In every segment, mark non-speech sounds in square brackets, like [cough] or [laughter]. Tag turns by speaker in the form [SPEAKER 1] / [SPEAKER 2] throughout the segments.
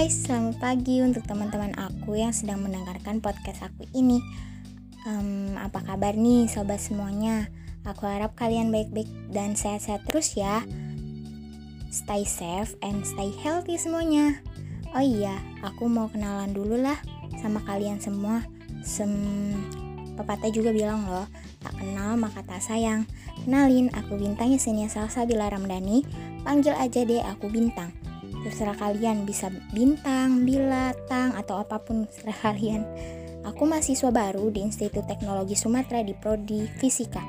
[SPEAKER 1] guys, selamat pagi untuk teman-teman aku yang sedang mendengarkan podcast aku ini. Um, apa kabar nih sobat semuanya? Aku harap kalian baik-baik dan sehat-sehat terus ya. Stay safe and stay healthy semuanya. Oh iya, aku mau kenalan dulu lah sama kalian semua. Sem pepatah juga bilang loh, tak kenal maka tak sayang. Kenalin, aku Bintang Yesenia Salsa Bila Ramdhani. Panggil aja deh aku Bintang terserah kalian bisa bintang, bila, tang, atau apa pun terserah [laughs] kalian. Aku mahasiswa baru di Institut Teknologi Sumatera di Prodi Fisika.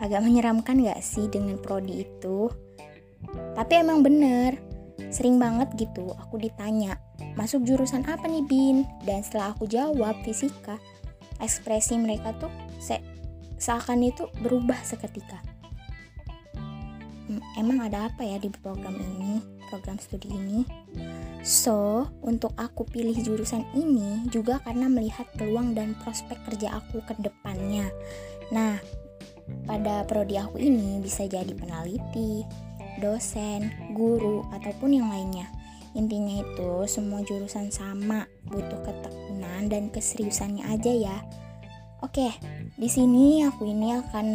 [SPEAKER 1] Agak menyeramkan gak sih dengan Prodi itu? Tapi emang bener, sering banget gitu aku ditanya, masuk jurusan apa nih Bin? Dan setelah aku jawab fisika, ekspresi mereka tuh se seakan itu berubah seketika. Emang ada apa ya di program ini? program studi ini. So, untuk aku pilih jurusan ini juga karena melihat peluang dan prospek kerja aku ke depannya. Nah, pada prodi aku ini bisa jadi peneliti, dosen, guru, ataupun yang lainnya. Intinya itu semua jurusan sama, butuh ketekunan dan keseriusannya aja ya. Oke, di sini aku ini akan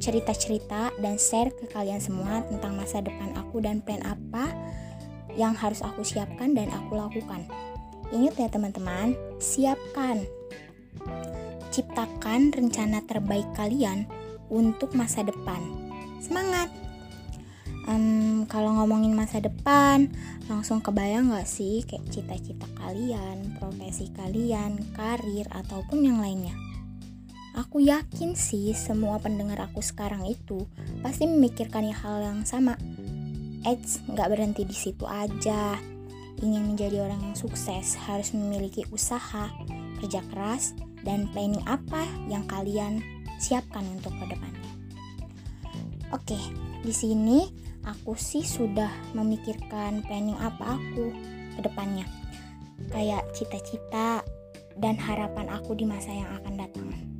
[SPEAKER 1] cerita-cerita dan share ke kalian semua tentang masa depan aku dan plan apa yang harus aku siapkan dan aku lakukan. Ingat ya teman-teman, siapkan. Ciptakan rencana terbaik kalian untuk masa depan. Semangat! Um, kalau ngomongin masa depan, langsung kebayang gak sih kayak cita-cita kalian, profesi kalian, karir, ataupun yang lainnya? Aku yakin sih semua pendengar aku sekarang itu pasti memikirkan hal yang sama. Eits, nggak berhenti di situ aja. Ingin menjadi orang yang sukses harus memiliki usaha, kerja keras, dan planning apa yang kalian siapkan untuk ke depannya. Oke, di sini aku sih sudah memikirkan planning apa aku ke depannya. Kayak cita-cita dan harapan aku di masa yang akan datang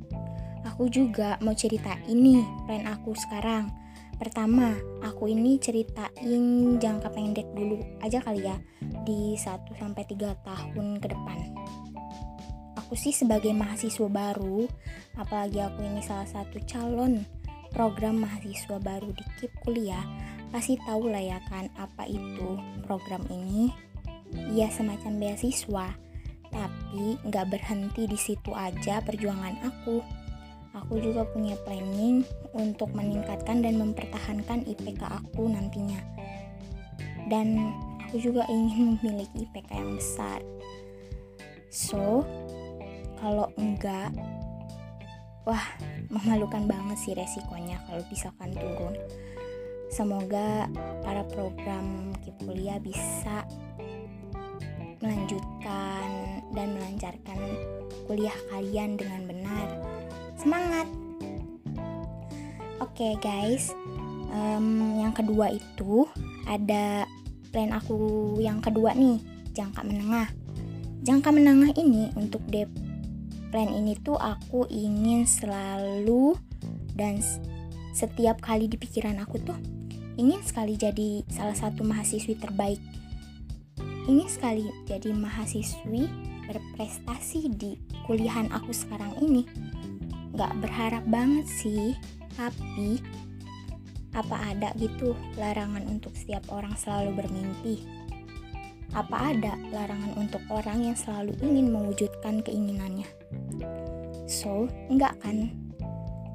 [SPEAKER 1] aku juga mau cerita ini plan aku sekarang. Pertama, aku ini ceritain jangka pendek dulu aja kali ya di 1 sampai 3 tahun ke depan. Aku sih sebagai mahasiswa baru, apalagi aku ini salah satu calon program mahasiswa baru di KIP kuliah, pasti tahu lah ya kan apa itu program ini. Iya semacam beasiswa, tapi nggak berhenti di situ aja perjuangan aku Aku juga punya planning untuk meningkatkan dan mempertahankan IPK aku nantinya. Dan aku juga ingin [laughs] memiliki IPK yang besar. So, kalau enggak, wah memalukan banget sih resikonya kalau misalkan turun. Semoga para program kuliah bisa melanjutkan dan melancarkan kuliah kalian dengan benar semangat. Oke okay, guys. Um, yang kedua itu ada plan aku yang kedua nih jangka menengah. Jangka menengah ini untuk de plan ini tuh aku ingin selalu dan setiap kali di pikiran aku tuh ingin sekali jadi salah satu mahasiswi terbaik. Ingin sekali jadi mahasiswi berprestasi di kuliahan aku sekarang ini gak berharap banget sih tapi apa ada gitu larangan untuk setiap orang selalu bermimpi? Apa ada larangan untuk orang yang selalu ingin mewujudkan keinginannya? So enggak kan?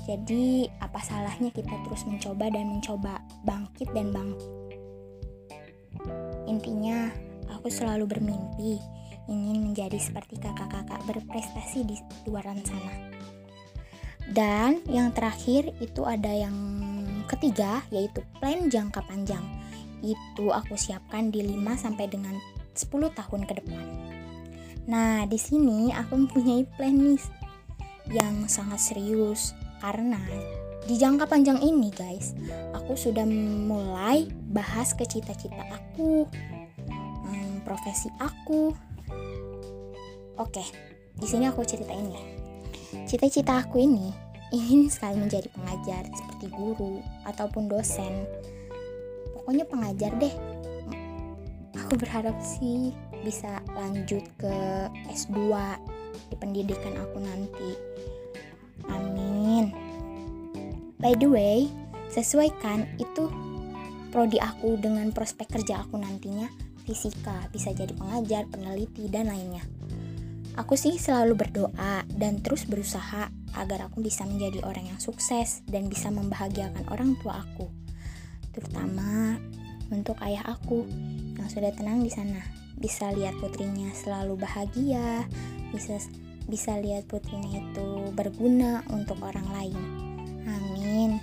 [SPEAKER 1] Jadi apa salahnya kita terus mencoba dan mencoba bangkit dan bangkit? Intinya aku selalu bermimpi ingin menjadi seperti kakak-kakak berprestasi di luar sana dan yang terakhir itu ada yang ketiga yaitu plan jangka panjang. Itu aku siapkan di 5 sampai dengan 10 tahun ke depan. Nah, di sini aku mempunyai plan nih yang sangat serius karena di jangka panjang ini, guys, aku sudah mulai bahas ke cita-cita aku, hmm, profesi aku. Oke, di sini aku ceritain ya. Cita-cita aku ini ingin sekali menjadi pengajar seperti guru ataupun dosen. Pokoknya pengajar deh. Aku berharap sih bisa lanjut ke S2 di pendidikan aku nanti. Amin. By the way, sesuaikan itu prodi aku dengan prospek kerja aku nantinya fisika, bisa jadi pengajar, peneliti, dan lainnya. Aku sih selalu berdoa dan terus berusaha agar aku bisa menjadi orang yang sukses dan bisa membahagiakan orang tua aku. Terutama untuk ayah aku yang sudah tenang di sana. Bisa lihat putrinya selalu bahagia, bisa bisa lihat putrinya itu berguna untuk orang lain. Amin.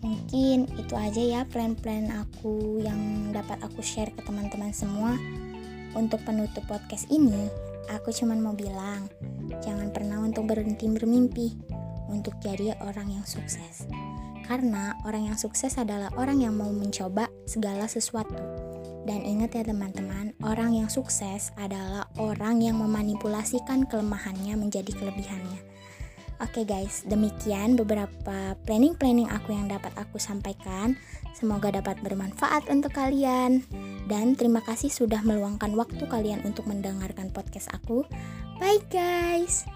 [SPEAKER 1] Mungkin itu aja ya plan-plan aku yang dapat aku share ke teman-teman semua. Untuk penutup podcast ini, aku cuma mau bilang, jangan pernah untuk berhenti bermimpi untuk jadi orang yang sukses. Karena orang yang sukses adalah orang yang mau mencoba segala sesuatu. Dan ingat ya teman-teman, orang yang sukses adalah orang yang memanipulasikan kelemahannya menjadi kelebihannya. Oke guys, demikian beberapa planning-planning aku yang dapat aku sampaikan. Semoga dapat bermanfaat untuk kalian. Dan terima kasih sudah meluangkan waktu kalian untuk mendengarkan podcast aku. Bye guys.